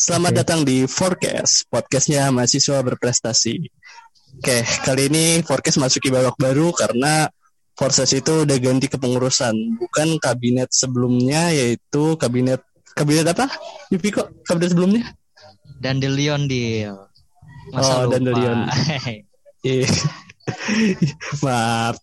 Selamat Oke. datang di Forecast, podcastnya mahasiswa berprestasi. Oke, kali ini Forecast masuki babak baru karena Forces itu udah ganti kepengurusan, bukan kabinet sebelumnya yaitu kabinet kabinet apa? Yupi kok kabinet sebelumnya? Dandelion deal. Oh, lupa? Dandelion. Iya. Maaf.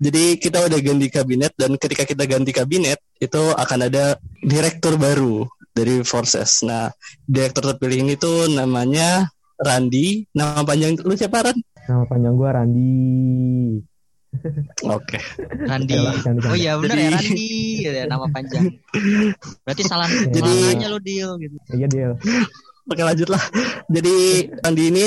Jadi kita udah ganti kabinet dan ketika kita ganti kabinet itu akan ada direktur baru dari Forces. Nah, direktur terpilih ini tuh namanya Randi. Nama panjang lu siapa Ran? Nama panjang gue Randi. Oke. Randi. Oke lah, canda-canda. Oh iya benar Jadi- ya Randi ya, nama panjang. Berarti salah Jadi- salah nanya lo deal gitu. Iya dia. Oke lanjut lah. Jadi Randi ini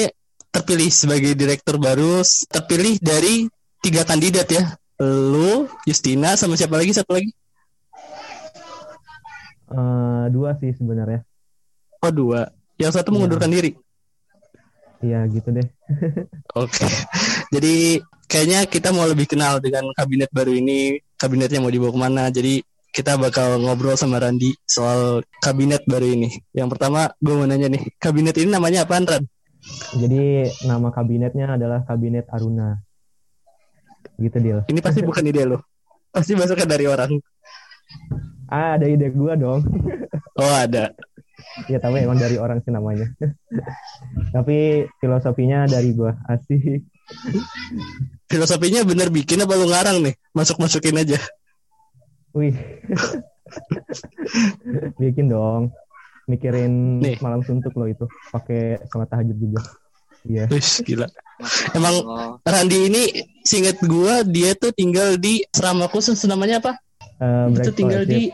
terpilih sebagai direktur baru, terpilih dari tiga kandidat ya. Lu, Justina, sama siapa lagi? Satu lagi? Eh, dua sih sebenarnya. Oh dua. Yang satu mengundurkan diri. Iya gitu deh. Oke. Jadi kayaknya kita mau lebih kenal dengan kabinet baru ini. Kabinetnya mau dibawa ke mana? Jadi kita bakal ngobrol sama Randi soal kabinet baru ini. Yang pertama, gue mau nanya nih, kabinet ini namanya apaan, Ran? Jadi nama kabinetnya adalah Kabinet Aruna. Gitu deal. Ini pasti bukan ide lo. Pasti masuknya dari orang. Ah, ada ide gua dong. Oh ada. ya tapi emang dari orang sih namanya. tapi filosofinya dari gua. Asik. Filosofinya bener bikin apa lu ngarang nih? Masuk-masukin aja. Wih. Bikin dong. Mikirin Nih. malam suntuk lo itu. Pakai sholat tahajud juga. Iya. Wih, gila. Emang Randi ini singet gua dia tuh tinggal di asrama khusus namanya apa? Eh, Itu tinggal di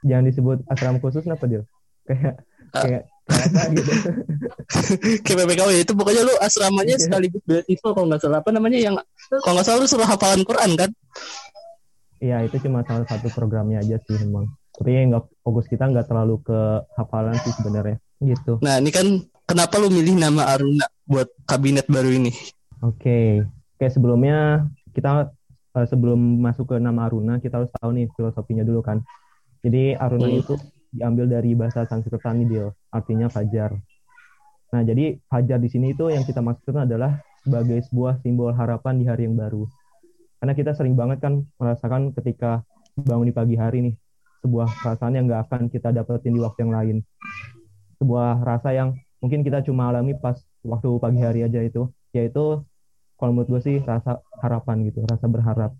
jangan disebut asrama khusus kenapa dia? Kayak Ah. kayak kayak apa gitu. KPPKW itu pokoknya lu asramanya Iya. sekaligus beasiswa kalau nggak salah apa namanya yang kalau nggak salah lu suruh hafalan Quran kan? Iya itu cuma salah satu programnya aja sih memang. Tapi nggak fokus kita nggak terlalu ke hafalan sih sebenarnya. Gitu. Nah ini kan kenapa lu milih nama Aruna buat kabinet baru ini? Oke. Oke sebelumnya kita eh, sebelum masuk ke nama Aruna kita harus tahu nih filosofinya dulu kan. Jadi Aruna Hmm. itu diambil dari bahasa Sanskerta nih Dil, artinya fajar. Nah jadi fajar di sini itu yang kita maksudkan adalah sebagai sebuah simbol harapan di hari yang baru. Karena kita sering banget kan merasakan ketika bangun di pagi hari nih sebuah perasaan yang nggak akan kita dapetin di waktu yang lain. Sebuah rasa yang mungkin kita cuma alami pas waktu pagi hari aja itu, yaitu kalau menurut gue sih rasa harapan gitu, rasa berharap.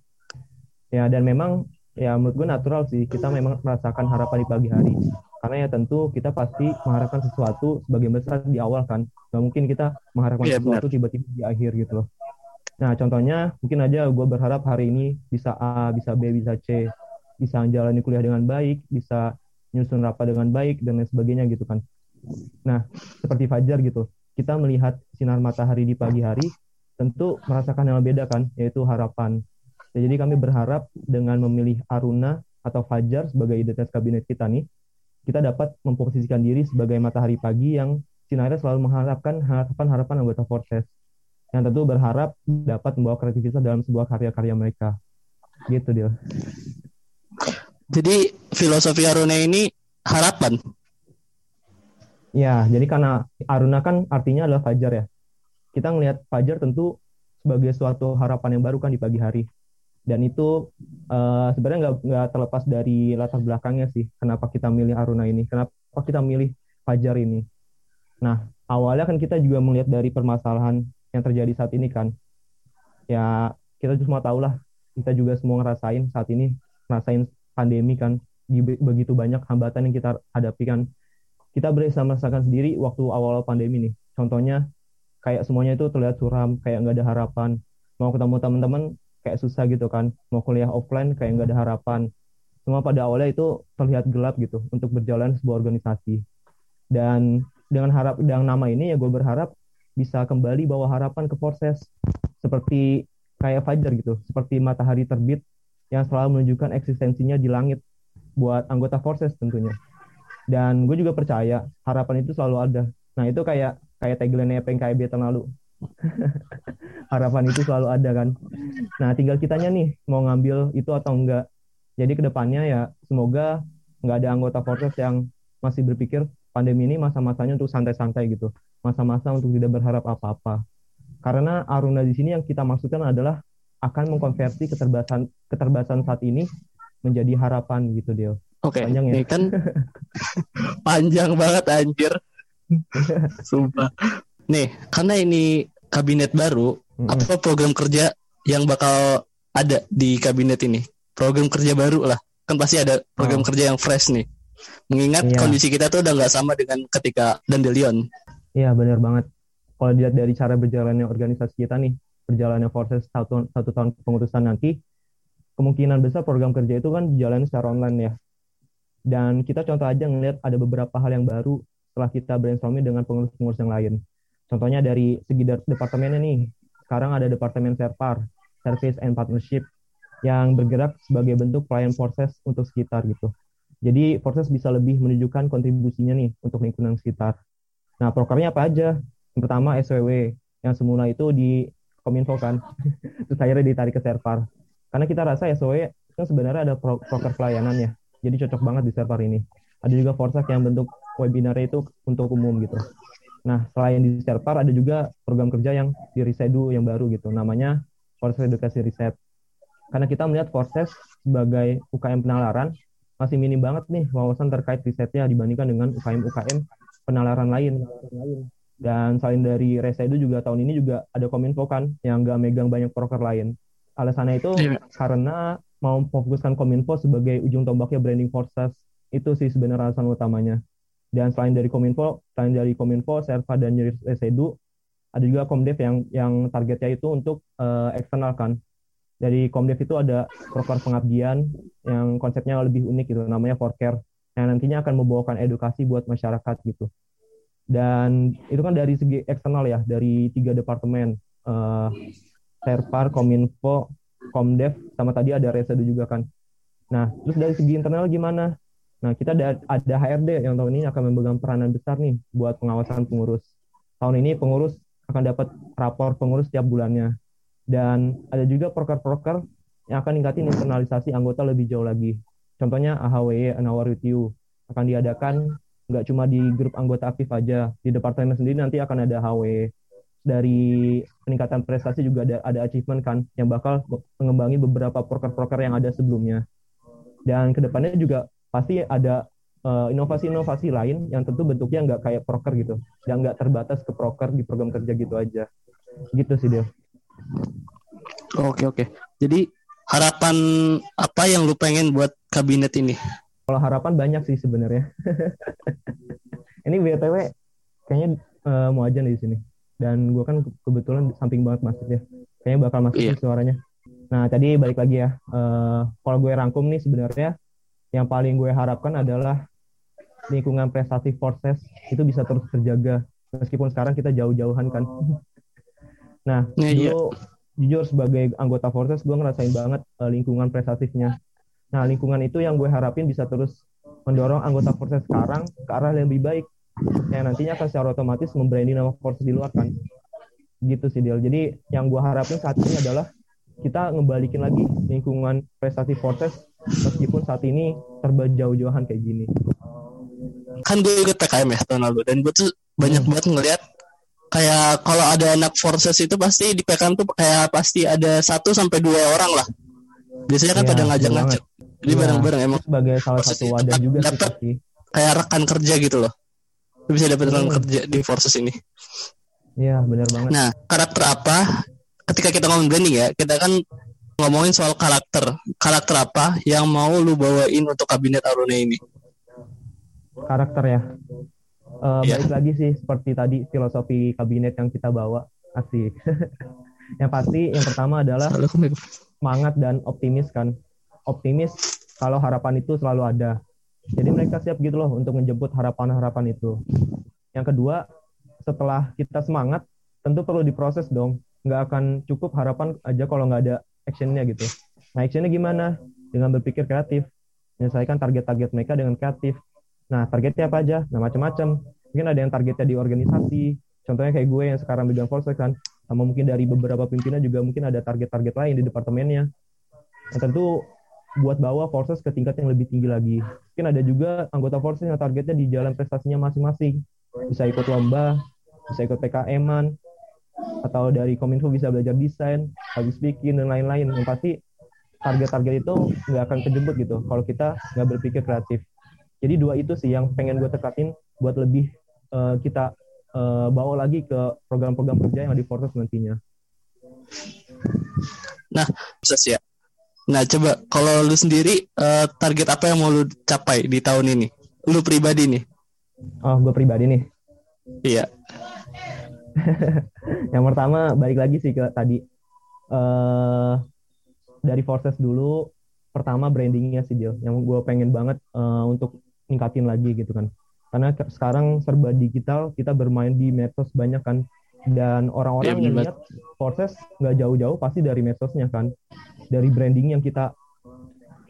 Ya dan memang ya menurut gue natural sih kita memang merasakan harapan di pagi hari. Karena ya tentu kita pasti mengharapkan sesuatu sebagian besar di awal kan. Gak mungkin kita mengharapkan Iya, sesuatu tiba-tiba di akhir gitu loh. Nah contohnya mungkin aja gue berharap hari ini bisa A, bisa B, bisa C, bisa menjalani kuliah dengan baik, bisa nyusun rapat dengan baik dan lain sebagainya gitu kan. Nah seperti Fajar gitu, kita melihat sinar matahari di pagi hari tentu merasakan yang beda kan, yaitu harapan. Ya, jadi kami berharap dengan memilih Aruna atau Fajar sebagai identitas kabinet kita nih, kita dapat memposisikan diri sebagai matahari pagi yang sinarnya selalu mengharapkan harapan-harapan anggota Forces yang tentu berharap dapat membawa kreativitas dalam sebuah karya-karya mereka. Gitu dia. Jadi filosofi Aruna ini harapan. Ya, jadi karena Aruna kan artinya adalah fajar ya. Kita ngelihat fajar tentu sebagai suatu harapan yang baru kan di pagi hari. Dan itu eh, sebenarnya nggak nggak terlepas dari latar belakangnya sih. Kenapa kita milih Aruna ini? Kenapa kita milih fajar ini? Nah, awalnya kan kita juga melihat dari permasalahan yang terjadi saat ini kan. Ya, kita semua tahu lah. Kita juga semua ngerasain saat ini, ngerasain pandemi kan. Begitu banyak hambatan yang kita hadapi kan kita bisa merasakan sendiri waktu awal-awal pandemi nih. Contohnya kayak semuanya itu terlihat suram, kayak nggak ada harapan. Mau ketemu teman-teman kayak susah gitu kan. Mau kuliah offline kayak nggak ada harapan. Semua pada awalnya itu terlihat gelap gitu untuk berjalan sebuah organisasi. Dan dengan harap dengan nama ini ya gue berharap bisa kembali bawa harapan ke proses seperti kayak Fajar gitu, seperti matahari terbit yang selalu menunjukkan eksistensinya di langit buat anggota Forces tentunya dan gue juga percaya harapan itu selalu ada nah itu kayak kayak tagline PNKB tahun lalu harapan itu selalu ada kan nah tinggal kitanya nih mau ngambil itu atau enggak jadi ke depannya ya semoga nggak ada anggota Forces yang masih berpikir pandemi ini masa-masanya untuk santai-santai gitu. Masa-masa untuk tidak berharap apa-apa. Karena Aruna di sini yang kita maksudkan adalah akan mengkonversi keterbatasan keterbatasan saat ini menjadi harapan gitu Deo. Oke, Panjang ya? ini kan panjang banget anjir. Sumpah. Nih, karena ini kabinet baru, Mm-mm. apa program kerja yang bakal ada di kabinet ini? Program kerja baru lah. Kan pasti ada program Oh. kerja yang fresh nih. Mengingat Iya. kondisi kita tuh udah nggak sama dengan ketika Dandelion. Iya benar banget. Kalau dilihat dari cara berjalannya organisasi kita nih, berjalannya Forces satu, satu tahun pengurusan nanti, kemungkinan besar program kerja itu kan dijalani secara online ya. Dan kita contoh aja ngelihat ada beberapa hal yang baru setelah kita brainstorming dengan pengurus-pengurus yang lain. Contohnya dari segi de- departemennya nih, sekarang ada departemen Serpar, Service and Partnership, yang bergerak sebagai bentuk pelayan Forces untuk sekitar gitu. Jadi Forces bisa lebih menunjukkan kontribusinya nih untuk lingkungan sekitar. Nah, prokernya apa aja? Yang pertama SWW, yang semula itu di Kominfo kan, terus akhirnya ditarik ke Serpar. Karena kita rasa SWW kan sebenarnya ada pro proker pelayanan ya, jadi cocok banget di Serpar ini. Ada juga Forsak yang bentuk webinarnya itu untuk umum gitu. Nah, selain di Serpar ada juga program kerja yang di Risedu yang baru gitu, namanya Forces Edukasi Riset. Karena kita melihat Forces sebagai UKM penalaran masih minim banget nih wawasan terkait risetnya dibandingkan dengan UKM-UKM penalaran lain. Dan selain dari Resedu juga tahun ini juga ada Kominfo kan yang nggak megang banyak broker lain. Alasannya itu Iya. karena mau fokuskan Kominfo sebagai ujung tombaknya branding Forces. Itu sih sebenarnya alasan utamanya. Dan selain dari Kominfo, selain dari Kominfo, Serva dan Resedu, ada juga Komdev yang yang targetnya itu untuk eh, eksternal kan. Dari Komdev itu ada proker pengabdian yang konsepnya lebih unik gitu, namanya Forcare, yang nantinya akan membawakan edukasi buat masyarakat gitu. Dan itu kan dari segi eksternal ya, dari tiga departemen, eh Serpar, Kominfo, Komdev, sama tadi ada Resedu juga kan. Nah, terus dari segi internal gimana? Nah, kita ada, ada HRD yang tahun ini akan memegang peranan besar nih buat pengawasan pengurus. Tahun ini pengurus akan dapat rapor pengurus setiap bulannya. Dan ada juga proker-proker yang akan ningkatin internalisasi anggota lebih jauh lagi. Contohnya AHWE, An Hour With You, akan diadakan nggak cuma di grup anggota aktif aja. Di departemen sendiri nanti akan ada HWE. Dari peningkatan prestasi juga ada, ada achievement kan, yang bakal mengembangi beberapa proker-proker yang ada sebelumnya. Dan ke depannya juga pasti ada eh, inovasi-inovasi lain yang tentu bentuknya nggak kayak proker gitu, yang nggak terbatas ke proker di program kerja gitu aja. Gitu sih dia. Oke oke. Jadi harapan apa yang lu pengen buat kabinet ini? Kalau harapan banyak sih sebenarnya. Ini BTW kayaknya eh, mau aja nih di sini. Dan gue kan ke- kebetulan samping banget masjidnya. Kayaknya bakal masuk Iya. suaranya. Nah tadi balik lagi ya. Eh, kalau gue rangkum nih sebenarnya yang paling gue harapkan adalah lingkungan prestasi Forces itu bisa terus terjaga meskipun sekarang kita jauh-jauhan kan. Nah, iya. dulu jujur sebagai anggota Forces gue ngerasain banget eh, lingkungan prestatifnya. Nah, lingkungan itu yang gue harapin bisa terus mendorong anggota Forces sekarang ke arah yang lebih baik. Yang nantinya akan secara otomatis membranding nama Forces di luar kan. Gitu sih, Del. Jadi yang gue harapin saat ini adalah kita ngebalikin lagi lingkungan prestasi Forces meskipun saat ini serba jauh-jauhan kayak gini. Kan gue ikut PKM ya tahun lalu dan gue tuh banyak Hmm. banget ngeliat kayak kalau ada anak forces itu pasti di PKM tuh kayak pasti ada satu sampai dua orang lah. Biasanya kan Iya, pada ngajak-ngajak. Jadi Iya. bareng-bareng emang Sebagai salah satu wadah juga sih dapat pasti. kayak rekan kerja gitu loh. Lu bisa dapat rekan Hmm. kerja di forces ini. Iya, benar banget. Nah, karakter apa? Ketika kita ngomong branding ya, kita kan ngomongin soal karakter. Karakter apa yang mau lu bawain untuk kabinet Aruna ini? karakter ya. Eh, Iya. Balik lagi sih seperti tadi filosofi kabinet yang kita bawa asik. yang pasti yang pertama adalah semangat dan optimis kan. Optimis kalau harapan itu selalu ada. Jadi mereka siap gitu loh untuk menjemput harapan-harapan itu. Yang kedua, setelah kita semangat, tentu perlu diproses dong. Nggak akan cukup harapan aja kalau nggak ada actionnya gitu. Nah, actionnya gimana? Dengan berpikir kreatif. Menyelesaikan target-target mereka dengan kreatif. Nah, targetnya apa aja? Nah, macam-macam. Mungkin ada yang targetnya di organisasi. Contohnya kayak gue yang sekarang megang Force kan. Sama mungkin dari beberapa pimpinan juga mungkin ada target-target lain di departemennya. Nah, tentu buat bawa Forces ke tingkat yang lebih tinggi lagi. Mungkin ada juga anggota Forces yang targetnya di jalan prestasinya masing-masing. Bisa ikut lomba, bisa ikut PKM-an, atau dari Kominfo bisa belajar desain, habis bikin, dan lain-lain. Yang pasti target-target itu nggak akan kejebut gitu kalau kita nggak berpikir kreatif. Jadi dua itu sih yang pengen gue tekatin buat lebih uh, kita uh, bawa lagi ke program-program kerja yang di Forces nantinya. Nah, proses ya. Nah, coba kalau lu sendiri uh, target apa yang mau lu capai di tahun ini? Lu pribadi nih. Oh, gue pribadi nih. Iya. yang pertama balik lagi sih ke tadi uh, dari Forces dulu pertama brandingnya sih Dil yang gue pengen banget uh, untuk ningkatin lagi gitu kan. Karena sekarang serba digital kita bermain di medsos banyak kan. Dan orang-orang ya, yang lihat Forces nggak jauh-jauh pasti dari medsosnya kan. Dari branding yang kita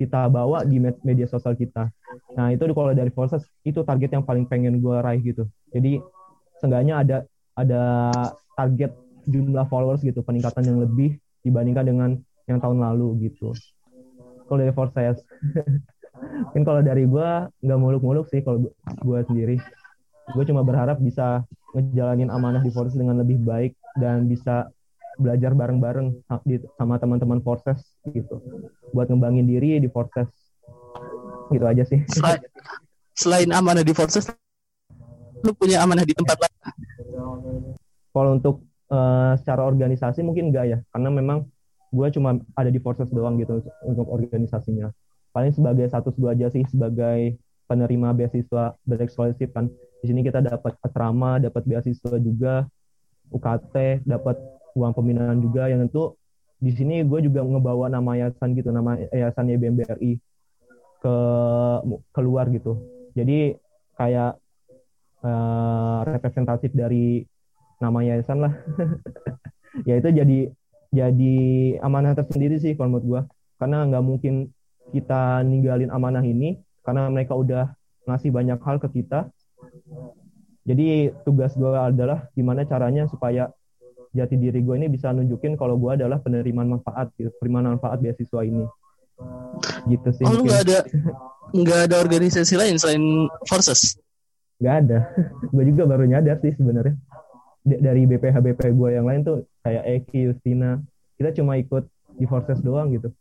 kita bawa di media sosial kita. Nah itu kalau dari Forces itu target yang paling pengen gue raih gitu. Jadi seenggaknya ada ada target jumlah followers gitu peningkatan yang lebih dibandingkan dengan yang tahun lalu gitu. Kalau dari Forces mungkin kalau dari gue nggak muluk-muluk sih kalau gue sendiri. Gue cuma berharap bisa ngejalanin amanah di Forces dengan lebih baik dan bisa belajar bareng-bareng sama teman-teman Forces gitu. Buat ngembangin diri di Forces gitu aja sih. Selain, selain amanah di Forces lu punya amanah di tempat lain? Kalau untuk uh, secara organisasi mungkin enggak ya karena memang gue cuma ada di Forces doang gitu untuk organisasinya. Paling sebagai status gue aja sih sebagai penerima beasiswa bereksklusif kan. Di sini kita dapat asrama dapat beasiswa juga UKT dapat uang pembinaan juga. Yang tentu di sini gue juga ngebawa nama yayasan gitu nama yayasan YBMBRI ke keluar gitu. Jadi kayak uh, representatif dari nama yayasan lah ya itu jadi jadi amanah tersendiri sih kalau menurut gue karena nggak mungkin kita ninggalin amanah ini karena mereka udah ngasih banyak hal ke kita. Jadi tugas gue adalah gimana caranya supaya jati diri gue ini bisa nunjukin kalau gue adalah penerima manfaat, gitu, penerima manfaat beasiswa ini. Gitu sih. Oh, lu nggak ada nggak ada organisasi lain selain Forces? Gak ada. gue juga baru nyadar sih sebenarnya. Dari BPH BPH gue yang lain tuh kayak Eki, Justina, kita cuma ikut di Forces doang gitu.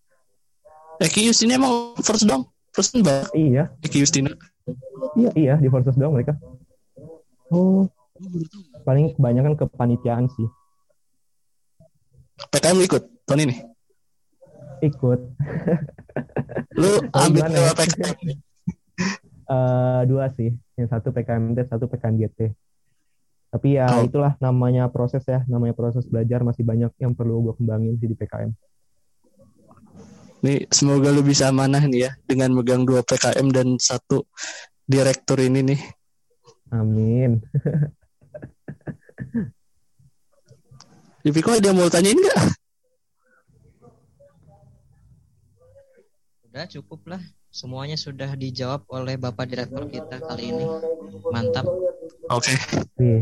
Eki Justina emang first dong? First banget. Iya. Eki Justina. Iya, iya di Forces doang mereka. Oh. Paling kebanyakan kepanitiaan sih. PKM ikut tahun ini? Ikut. lu ambil dua PKM? Uh, dua sih. Yang satu PKMT, satu PKMGT. Tapi ya oh. itulah namanya proses ya, namanya proses belajar masih banyak yang perlu gue kembangin sih di PKM. Nih semoga lu bisa amanah nih ya dengan megang dua PKM dan satu direktur ini nih. Amin. Jadi kok ada mau tanyain nggak? Udah cukup lah. Semuanya sudah dijawab oleh Bapak Direktur kita kali ini. Mantap. Oke. Okay. Wih.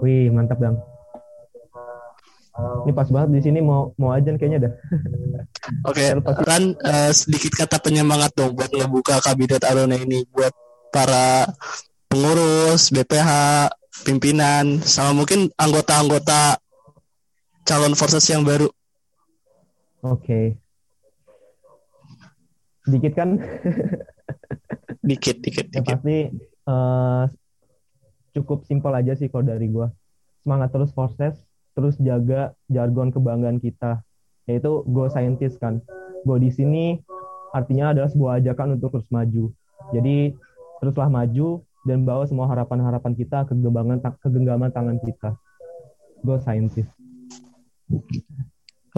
Wih, mantap, Bang. Ini pas banget di sini mau mau aja kayaknya dah. Oke, okay. Ran uh, sedikit kata penyemangat dong buat ngebuka kabinet Aruna ini buat para pengurus, BPH, pimpinan, sama mungkin anggota-anggota calon forces yang baru. Oke. Okay. Dikit kan? dikit, dikit, dikit. Ya, pasti uh, cukup simpel aja sih kalau dari gue. Semangat terus forces, terus jaga jargon kebanggaan kita yaitu go scientist kan go di sini artinya adalah sebuah ajakan untuk terus maju jadi teruslah maju dan bawa semua harapan-harapan kita ke genggaman tangan kita go scientist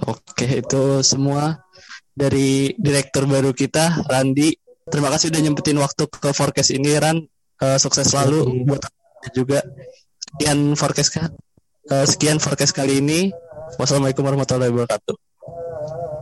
oke itu semua dari direktur baru kita Randi terima kasih udah nyempetin waktu ke forecast ini Ran uh, sukses selalu buat juga sekian forecast Uh, sekian forecast kali ini. Wassalamualaikum warahmatullahi wabarakatuh.